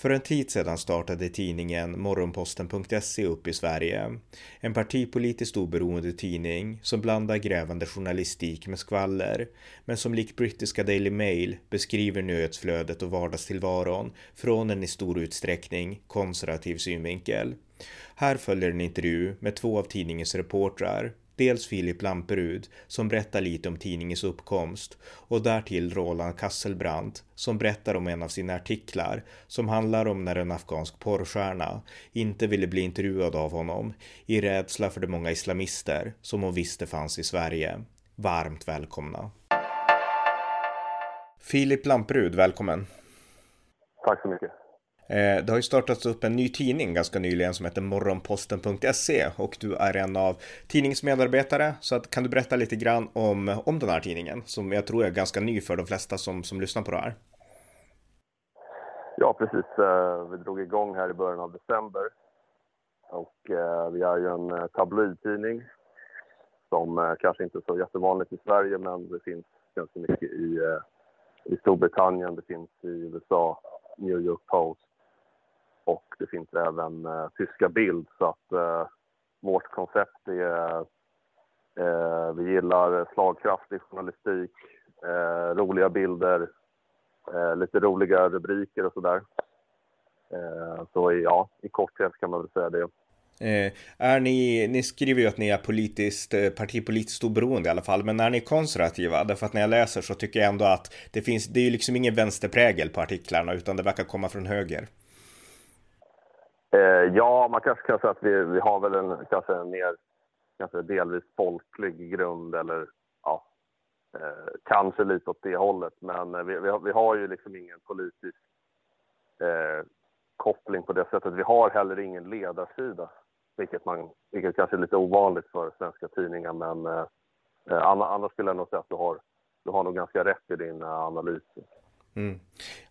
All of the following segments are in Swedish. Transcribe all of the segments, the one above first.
För en tid sedan startade tidningen Morgonposten.se upp i Sverige. En partipolitiskt oberoende tidning som blandar grävande journalistik med skvaller, men som likt brittiska Daily Mail beskriver nyhetsflödet och vardagstillvaron från en i stor utsträckning konservativ synvinkel. Här följer en intervju med två av tidningens reportrar Dels Filip Lamperud som berättar lite om tidningens uppkomst och därtill Roland Kasselbrandt som berättar om en av sina artiklar som handlar om när en afghansk porrstjärna inte ville bli intervjuad av honom i rädsla för de många islamister som hon visste fanns i Sverige. Varmt välkomna! Filip Lamperud, välkommen! Tack så mycket! Eh, det har ju startats upp en ny tidning ganska nyligen som heter morgonposten.se och du är en av tidningsmedarbetare. Så att, kan du berätta lite grann om, om den här tidningen som jag tror är ganska ny för de flesta som, som lyssnar på det här? Ja, precis. Eh, vi drog igång här i början av december. Och eh, vi är ju en eh, tabloidtidning som eh, kanske inte är så jättevanligt i Sverige men det finns ganska mycket i, i Storbritannien, det finns i USA, New York Post och det finns även eh, tyska bild. Så att eh, vårt koncept är... Eh, vi gillar slagkraftig journalistik, eh, roliga bilder, eh, lite roliga rubriker och sådär. Eh, så ja, i korthet kan man väl säga det. Eh, är ni, ni skriver ju att ni är politiskt, eh, partipolitiskt oberoende i alla fall, men är ni konservativa? Därför att när jag läser så tycker jag ändå att det finns, det är ju liksom ingen vänsterprägel på artiklarna utan det verkar komma från höger. Eh, ja, man kanske kan säga att vi, vi har väl en, kanske en mer kanske delvis folklig grund eller ja, eh, kanske lite åt det hållet. Men eh, vi, vi, har, vi har ju liksom ingen politisk eh, koppling på det sättet. Vi har heller ingen ledarsida, vilket, man, vilket kanske är lite ovanligt för svenska tidningar. Men eh, eh annars skulle jag nog säga att du har, du har nog ganska rätt i din eh, analys. Mm.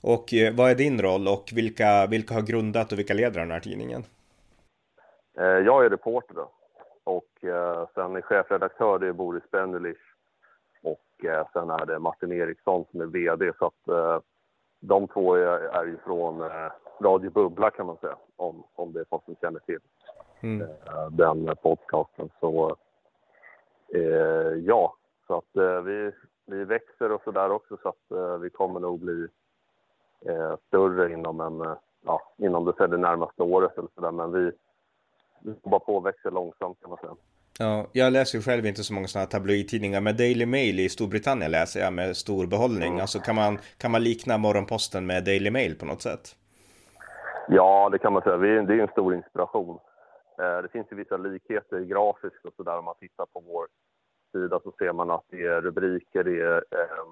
Och eh, vad är din roll och vilka, vilka har grundat och vilka leder den här tidningen? Eh, jag är reporter då. och eh, sen är chefredaktör det är Boris Bendelich och eh, sen är det Martin Eriksson som är VD så att eh, de två är, är ju från eh, Radio Bubbla kan man säga om, om det är folk som känner till mm. den podcasten. Så ja, så att vi, vi växer och så där också så att eh, vi kommer nog bli eh, större inom en, eh, ja, inom det, det närmaste året eller så där. Men vi, vi jobbar på och växer långsamt kan man säga. Ja, jag läser ju själv inte så många sådana här tabloidtidningar, men Daily Mail i Storbritannien läser jag med stor behållning. Mm. Alltså kan man, kan man likna Morgonposten med Daily Mail på något sätt? Ja, det kan man säga. Det är en stor inspiration. Det finns ju vissa likheter grafiskt och sådär om man tittar på vår sida så ser man att det är rubriker, det är eh,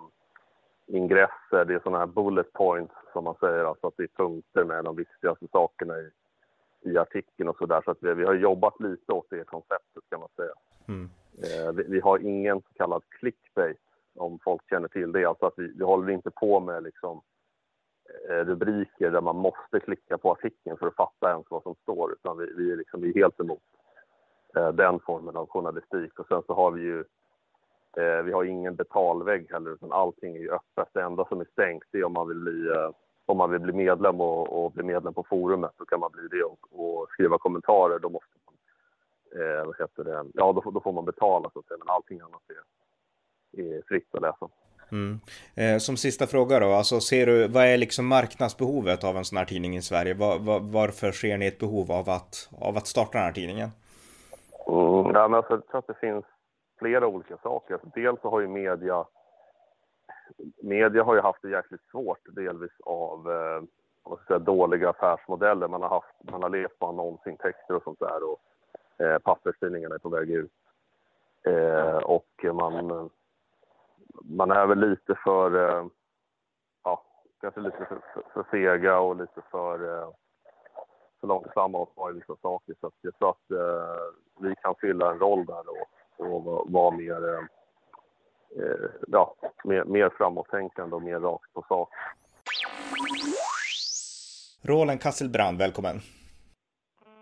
ingresser, det är sådana här bullet points som man säger, alltså att det är punkter med de viktigaste sakerna i, i artikeln och sådär. Så att vi, vi har jobbat lite åt det konceptet kan man säga. Mm. Eh, vi, vi, har ingen så kallad clickbait om folk känner till det. Alltså att vi, vi håller inte på med liksom eh, rubriker där man måste klicka på artikeln för att fatta ens vad som står utan vi, vi, är, liksom, vi är helt emot Eh, den formen av journalistik. Och sen så har vi ju, eh, vi har ingen betalvägg heller utan allting är ju öppet. Det enda som är stängt är om man vill bli, eh, om man vill bli medlem och, och bli medlem på forumet så kan man bli det och, och skriva kommentarer. Då måste man, eh, vad heter det, ja då, då får man betala så att säga men allting annat är, är fritt att läsa. Mm. Eh, som sista fråga då, alltså ser du, vad är liksom marknadsbehovet av en sån här tidning i Sverige? Var, var, varför ser ni ett behov av att, av att starta den här tidningen? Mm, ja, men alltså, jag tror att det finns flera olika saker. Alltså, dels så har ju media, media har ju haft det jäkligt svårt delvis av eh, vad ska säga, dåliga affärsmodeller. Man har, haft, man har levt på annonsintäkter och sånt där och eh, papperstidningarna är på väg ut. Eh, och man, man är väl lite för, eh, ja, kanske lite för, för, för sega och lite för eh, för långsamma och ta i vissa saker. Så jag tror att eh, vi kan fylla en roll där och, och vara mer, eh, eh, ja, mer, mer framåttänkande och mer rakt på sak. Roland Kasselbrand, välkommen.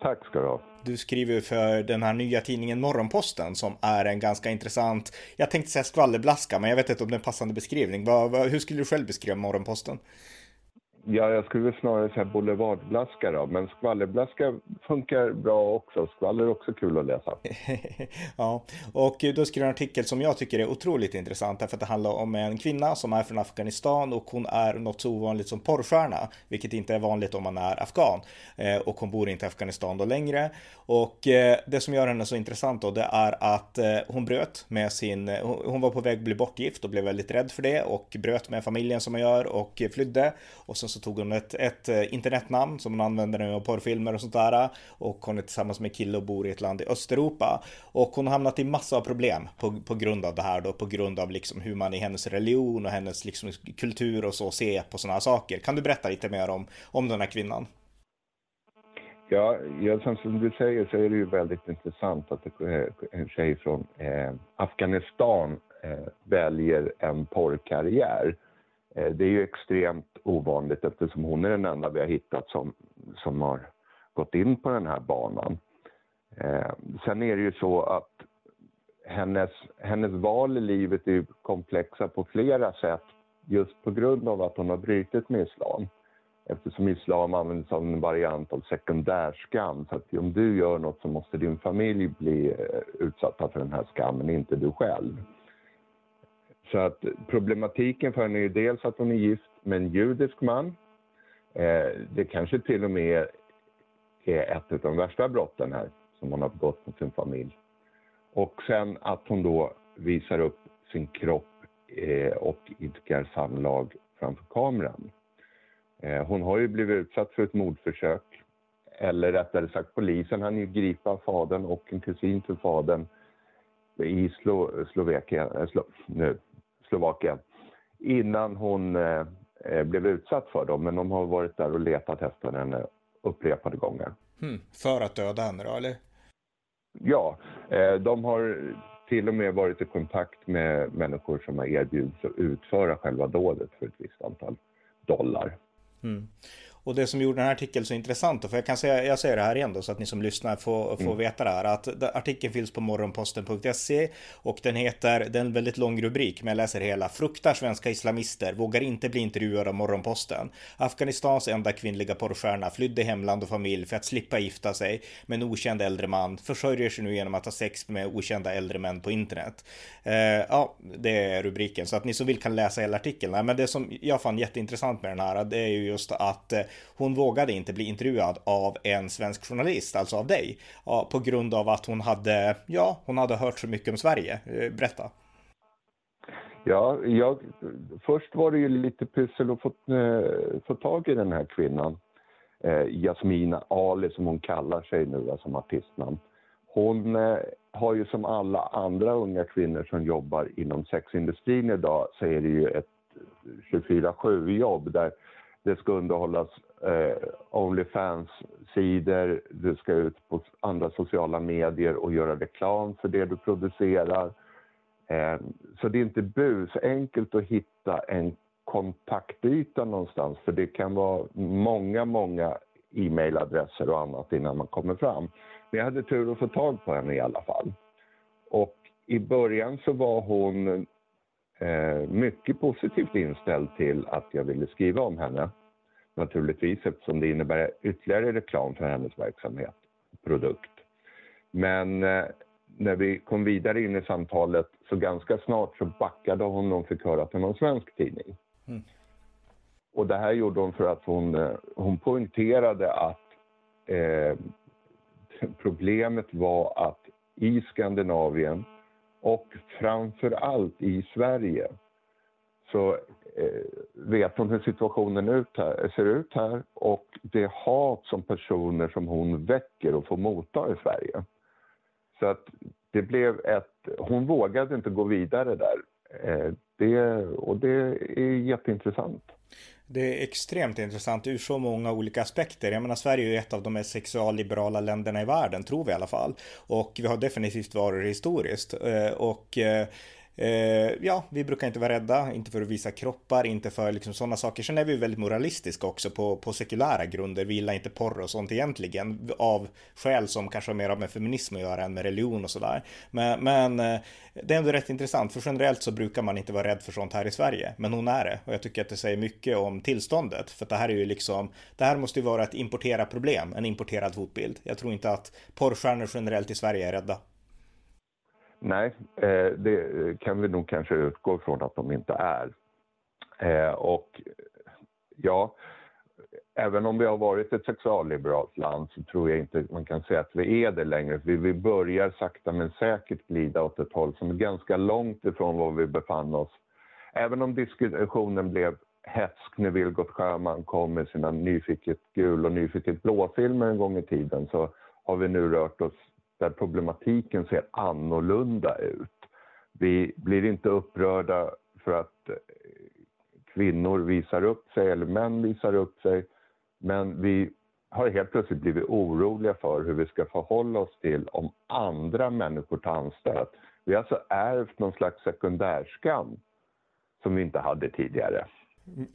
Tack ska du ha. Du skriver för den här nya tidningen Morgonposten som är en ganska intressant, jag tänkte säga skvallerblaska, men jag vet inte om det är en passande beskrivning. hur skulle du själv beskriva Morgonposten? Ja, jag skulle snarare säga boulevardblaska då, men skvallerblaska funkar bra också. Skvaller är också kul att läsa. ja, och du skrev en artikel som jag tycker är otroligt intressant därför att det handlar om en kvinna som är från Afghanistan och hon är något så ovanligt som porrstjärna, vilket inte är vanligt om man är afghan. Eh, och hon bor inte i Afghanistan då längre. Och eh, det som gör henne så intressant då, det är att eh, hon bröt med sin, hon var på väg att bli bortgift och blev väldigt rädd för det och bröt med familjen som man gör och flydde. Och sen så tog hon ett, ett eh, internetnamn som hon använder nu i porrfilmer och sånt där. Och hon är tillsammans med kille och bor i ett land i Östeuropa. Och hon har hamnat i massa av problem på, på grund av det här då, på grund av liksom hur man i hennes religion och hennes liksom kultur och så ser på sådana här saker. Kan du berätta lite mer om, om den här kvinnan? Ja, ja, som du säger så är det ju väldigt intressant att eh, en tjej från eh, Afghanistan eh, väljer en porrkarriär. Eh, det är ju extremt ovanligt eftersom hon är den enda vi har hittat som, som har gått in på den här banan. Eh, sen är det ju så att hennes, hennes val i livet är komplexa på flera sätt just på grund av att hon har brutit med islam. Eftersom islam används som en variant av sekundärskam. Så att om du gör något så måste din familj bli eh, utsatta för den här skammen, inte du själv. Så att problematiken för henne är dels att hon är gift med en judisk man. Eh, det kanske till och med är ett av de värsta brotten här som hon har begått mot sin familj. Och sen att hon då visar upp sin kropp eh, och idkar samlag framför kameran. Eh, hon har ju blivit utsatt för ett mordförsök. Eller rättare sagt polisen hann ju gripa fadern och en kusin till fadern i Slo Slovakien, eh, Slo nu, Slovakien innan hon eh, eh, blev utsatt för dem. Men de har varit där och letat efter henne upprepade gånger. Hmm, för att döda henne då, eller? Ja, eh, de har till och med varit i kontakt med människor som har erbjudits att utföra själva dådet för ett visst antal dollar. Mm. Och det som gjorde den här artikeln så intressant, för jag kan säga, jag säger det här igen då så att ni som lyssnar får, får mm. veta det här, att artikeln finns på morgonposten.se och den heter, det är en väldigt lång rubrik, men jag läser hela, fruktar svenska islamister, vågar inte bli intervjuad av Morgonposten. Afghanistans enda kvinnliga porrstjärna flydde hemland och familj för att slippa gifta sig med en okänd äldre man, försörjer sig nu genom att ha sex med okända äldre män på internet. Eh, ja, det är rubriken, så att ni som vill kan läsa hela artikeln. Men det som jag fann jätteintressant med den här, det är ju just att eh, hon vågade inte bli intervjuad av en svensk journalist, alltså av dig, på grund av att hon hade, ja, hon hade hört så mycket om Sverige. Eh, berätta. Ja, jag, först var det ju lite pyssel att få, eh, få tag i den här kvinnan. Eh, Jasmina Ali som hon kallar sig nu som alltså artistnamn. Hon eh, har ju som alla andra unga kvinnor som jobbar inom sexindustrin idag så är det ju ett 24-7 jobb där det ska underhållas eh, Onlyfans-sidor, du ska ut på andra sociala medier och göra reklam för det du producerar. Eh, så det är inte bus enkelt att hitta en kontaktyta någonstans för det kan vara många, många e-mailadresser och annat innan man kommer fram. Men jag hade tur att få tag på henne i alla fall. Och i början så var hon eh, mycket positivt inställd till att jag ville skriva om henne naturligtvis eftersom det innebär ytterligare reklam för hennes verksamhet, produkt. Men eh, när vi kom vidare in i samtalet så ganska snart så backade hon och fick höra att det var en svensk tidning. Mm. Och det här gjorde hon för att hon, eh, hon poängterade att eh, problemet var att i Skandinavien och framför allt i Sverige så eh, vet hon hur situationen ut här, ser ut här och det hat som personer som hon väcker och får motta i Sverige. Så att det blev ett... Hon vågade inte gå vidare där. Eh, det, och det är jätteintressant. Det är extremt intressant ur så många olika aspekter. Jag menar, Sverige är ju ett av de mest sexualliberala länderna i världen, tror vi i alla fall. Och vi har definitivt varit historiskt. Eh, och eh, Eh, ja, vi brukar inte vara rädda, inte för att visa kroppar, inte för liksom sådana saker. Sen är vi väldigt moralistiska också på, på sekulära grunder. Vi gillar inte porr och sånt egentligen av skäl som kanske har mer med feminism att göra än med religion och sådär. Men, men eh, det är ändå rätt intressant, för generellt så brukar man inte vara rädd för sånt här i Sverige. Men hon är det och jag tycker att det säger mycket om tillståndet. För det här är ju liksom, det här måste ju vara ett importerat problem, en importerad hotbild. Jag tror inte att porrstjärnor generellt i Sverige är rädda. Nej, eh, det kan vi nog kanske utgå från att de inte är. Eh, och ja, även om vi har varit ett sexualliberalt land så tror jag inte man kan säga att vi är det längre. Vi börjar sakta men säkert glida åt ett håll som är ganska långt ifrån var vi befann oss. Även om diskussionen blev hätsk när Vilgot Sjöman kom med sina Nyfiket gul och Nyfiket blå-filmer en gång i tiden så har vi nu rört oss där problematiken ser annorlunda ut. Vi blir inte upprörda för att eh, kvinnor visar upp sig eller män visar upp sig. Men vi har helt plötsligt blivit oroliga för hur vi ska förhålla oss till om andra människor tar anstöt. Vi har alltså ärvt någon slags sekundärskam som vi inte hade tidigare. Mm,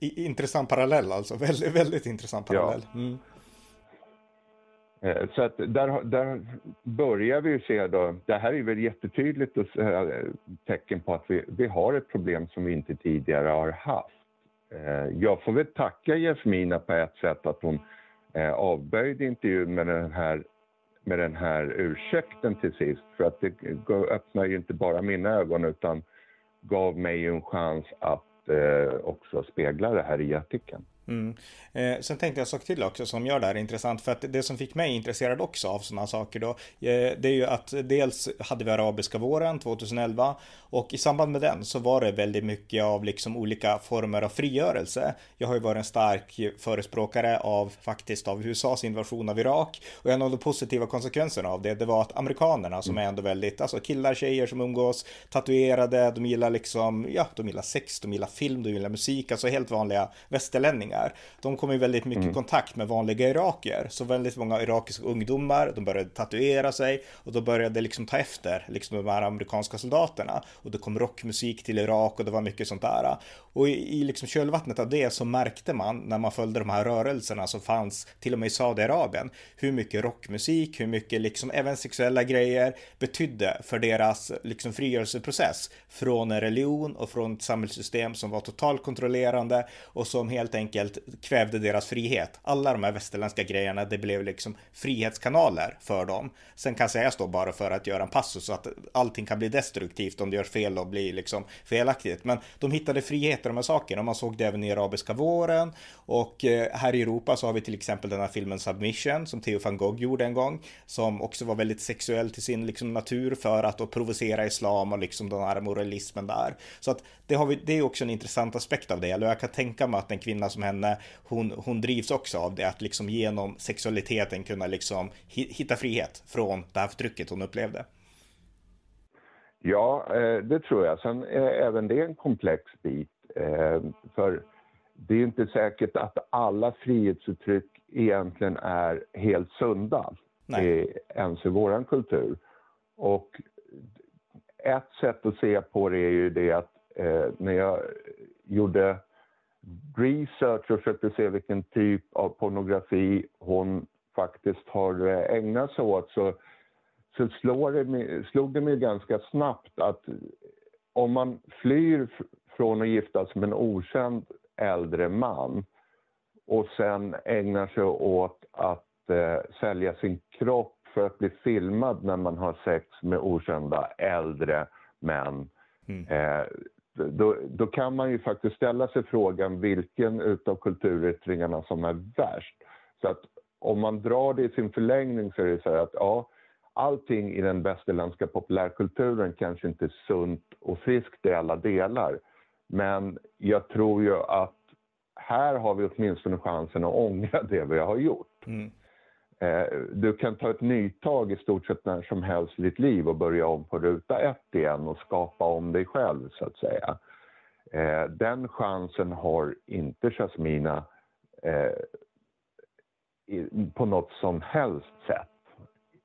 intressant parallell alltså, väldigt, väldigt intressant parallell. Ja. Mm. Eh, så att där, där börjar vi se då, det här är väl jättetydligt eh, tecken på att vi, vi har ett problem som vi inte tidigare har haft. Eh, jag får väl tacka Jasmina på ett sätt att hon avböjde intervjun med den här med den här ursäkten till sist. För att det öppnar ju inte bara mina ögon utan gav mig en chans att också spegla det här i artikeln. Mm. Eh, sen tänkte jag sak till också som gör det här intressant. För att det som fick mig intresserad också av sådana saker då. Eh, det är ju att dels hade vi arabiska våren 2011. Och i samband med den så var det väldigt mycket av liksom olika former av frigörelse. Jag har ju varit en stark förespråkare av faktiskt av USAs invasion av Irak. Och en av de positiva konsekvenserna av det, det var att amerikanerna som är ändå väldigt, alltså killar, tjejer som umgås, tatuerade, de gillar liksom, ja, de gillar sex, de gillar film, de gillar musik, alltså helt vanliga västerlänningar flyktingar. De kom i väldigt mycket mm. kontakt med vanliga irakier. Så väldigt många irakiska ungdomar, de började tatuera sig och då började liksom ta efter liksom de här amerikanska soldaterna. Och det kom rockmusik till Irak och det var mycket sånt där. Och i, i liksom kölvattnet av det så märkte man när man följde de här rörelserna som fanns till och med i Saudiarabien hur mycket rockmusik, hur mycket liksom även sexuella grejer betydde för deras liksom frigörelseprocess från en religion och från ett samhällssystem som var totalt kontrollerande och som helt enkelt enkelt kvävde deras frihet. Alla de här västerländska grejerna, det blev liksom frihetskanaler för dem. Sen kan sägas då bara för att göra en passus så att allting kan bli destruktivt om det görs fel och blir liksom felaktigt. Men de hittade frihet i de här sakerna och man såg det även i arabiska våren. Och eh, här i Europa så har vi till exempel den här filmen Submission som Theo van Gogh gjorde en gång. Som också var väldigt sexuell till sin liksom natur för att då provocera islam och liksom den här moralismen där. Så att det, har vi, det är också en intressant aspekt av det. Eller jag kan tänka mig att en kvinna som henne, hon, hon drivs också av det, att liksom genom sexualiteten kunna liksom hitta frihet från det här förtrycket hon upplevde. Ja, eh, det tror jag. Sen är även det en komplex bit. Eh, för det är inte säkert att alla frihetsuttryck egentligen är helt sunda Nej. ens i vår kultur. Och ett sätt att se på det är ju det att eh, när jag gjorde research och försökte se vilken typ av pornografi hon faktiskt har eh, ägnat sig åt så, så slår det mig, slog det mig ganska snabbt att om man flyr från att gifta sig med en okänd äldre man och sen ägnar sig åt att eh, sälja sin kropp för att bli filmad när man har sex med okända äldre män. Mm. Eh, då, då, kan man ju faktiskt ställa sig frågan vilken utav kulturyttringarna som är värst. Så att om man drar det i sin förlängning så är det så här att ja, allting i den västerländska populärkulturen kanske inte är sunt och friskt i alla delar. Men jag tror ju att här har vi åtminstone chansen att ångra det vi har gjort. Mm. Eh, du kan ta ett nytag i stort sett när som helst i ditt liv och börja om på ruta ett igen och skapa om dig själv så att säga. Eh, den chansen har inte Jasmina eh, på något som helst sätt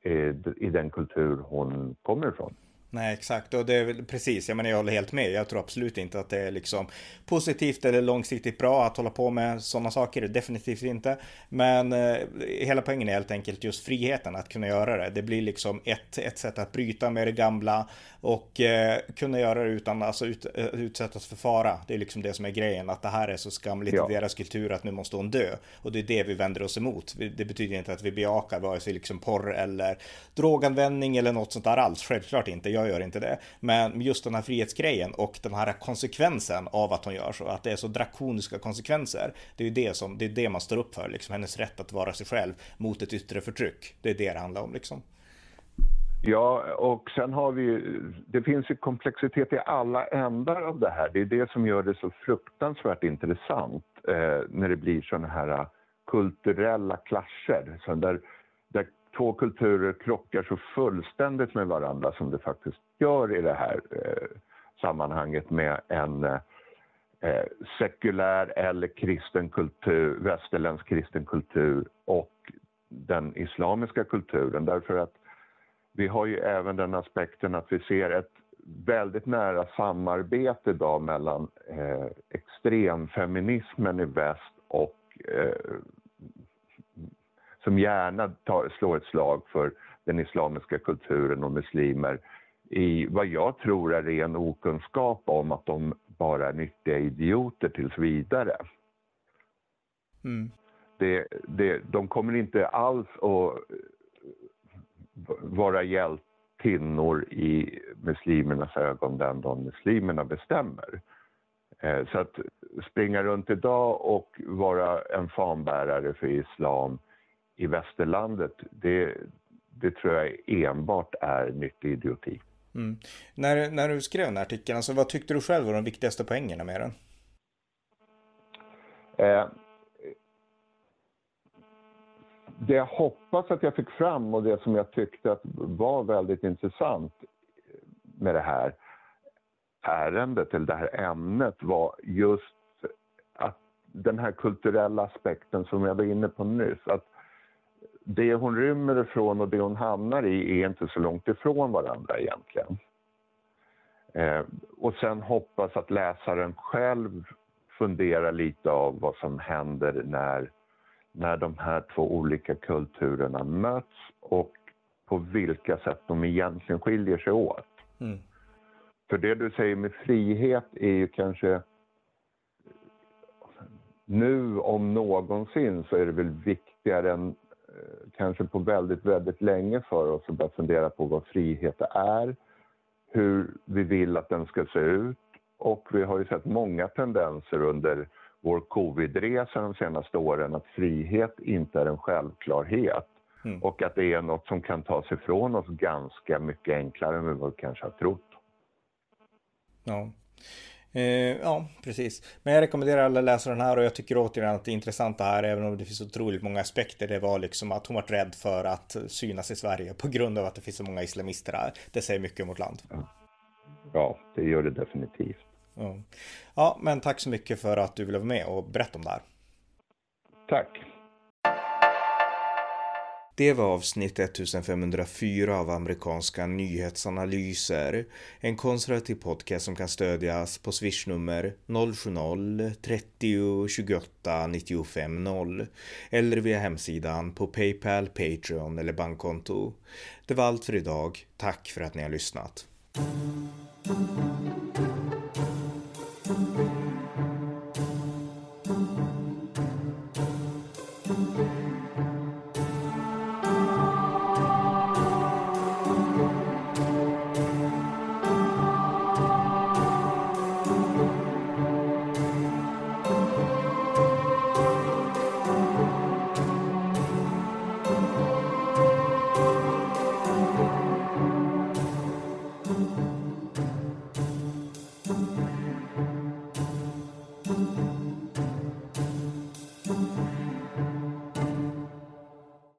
eh, i den kultur hon kommer ifrån. Nej, exakt. Och det är väl precis, jag menar jag håller helt med. Jag tror absolut inte att det är liksom positivt eller långsiktigt bra att hålla på med sådana saker. Definitivt inte. Men eh, hela poängen är helt enkelt just friheten att kunna göra det. Det blir liksom ett, ett sätt att bryta med det gamla och eh, kunna göra det utan alltså ut, eh, utsättas för fara. Det är liksom det som är grejen, att det här är så skamligt ja. i deras kultur att nu måste hon dö. Och det är det vi vänder oss emot. Det betyder inte att vi bejakar vare sig liksom porr eller droganvändning eller något sånt där alls. Självklart inte. Jag jag gör inte det. Men just den här frihetsgrejen och den här konsekvensen av att hon gör så, att det är så drakoniska konsekvenser. Det är ju det som, det är det man står upp för, liksom hennes rätt att vara sig själv mot ett yttre förtryck. Det är det det handlar om liksom. Ja, och sen har vi det finns ju komplexitet i alla ändar av det här. Det är det som gör det så fruktansvärt intressant eh, när det blir sådana här eh, kulturella klascher. Så där två kulturer krockar så fullständigt med varandra som det faktiskt gör i det här eh, sammanhanget med en eh, sekulär eller kristen kultur, västerländsk kristen kultur och den islamiska kulturen. Därför att vi har ju även den aspekten att vi ser ett väldigt nära samarbete idag mellan eh, extremfeminismen i väst och eh, som gärna tar, slår ett slag för den islamiska kulturen och muslimer i vad jag tror är ren okunskap om att de bara är nyttiga idioter tills vidare. Mm. Det, det, de kommer inte alls att vara hjältinnor i muslimernas ögon den dagen muslimerna bestämmer. Eh, så att springa runt idag och vara en fanbärare för islam i västerlandet, det, det tror jag enbart är nyttig idioti. Mm. När, när du skrev den här artikeln, alltså, vad tyckte du själv var de viktigaste poängerna med den? Eh, det jag hoppas att jag fick fram och det som jag tyckte att var väldigt intressant med det här ärendet, eller det här ämnet, var just att den här kulturella aspekten som jag var inne på nyss. Att det hon rymmer ifrån och det hon hamnar i är inte så långt ifrån varandra egentligen. Eh, och sen hoppas att läsaren själv funderar lite av vad som händer när, när de här två olika kulturerna möts och på vilka sätt de egentligen skiljer sig åt. Mm. För det du säger med frihet är ju kanske nu om någonsin så är det väl viktigare än kanske på väldigt, väldigt länge för oss att börja fundera på vad frihet är, hur vi vill att den ska se ut och vi har ju sett många tendenser under vår covidresa de senaste åren att frihet inte är en självklarhet mm. och att det är något som kan tas ifrån oss ganska mycket enklare än vad vi kanske har trott. Ja. Eh, ja, precis. Men jag rekommenderar alla att läsa den här och jag tycker återigen att det intressanta här, även om det finns otroligt många aspekter, det var liksom att hon var rädd för att synas i Sverige på grund av att det finns så många islamister här. Det säger mycket om vårt land. Ja, det gör det definitivt. Ja. ja, men tack så mycket för att du ville vara med och berätta om det här. Tack. Det var avsnitt 1504 av amerikanska nyhetsanalyser. En konservativ podcast som kan stödjas på swishnummer 070-30 28 95 0 eller via hemsidan på Paypal, Patreon eller bankkonto. Det var allt för idag. Tack för att ni har lyssnat.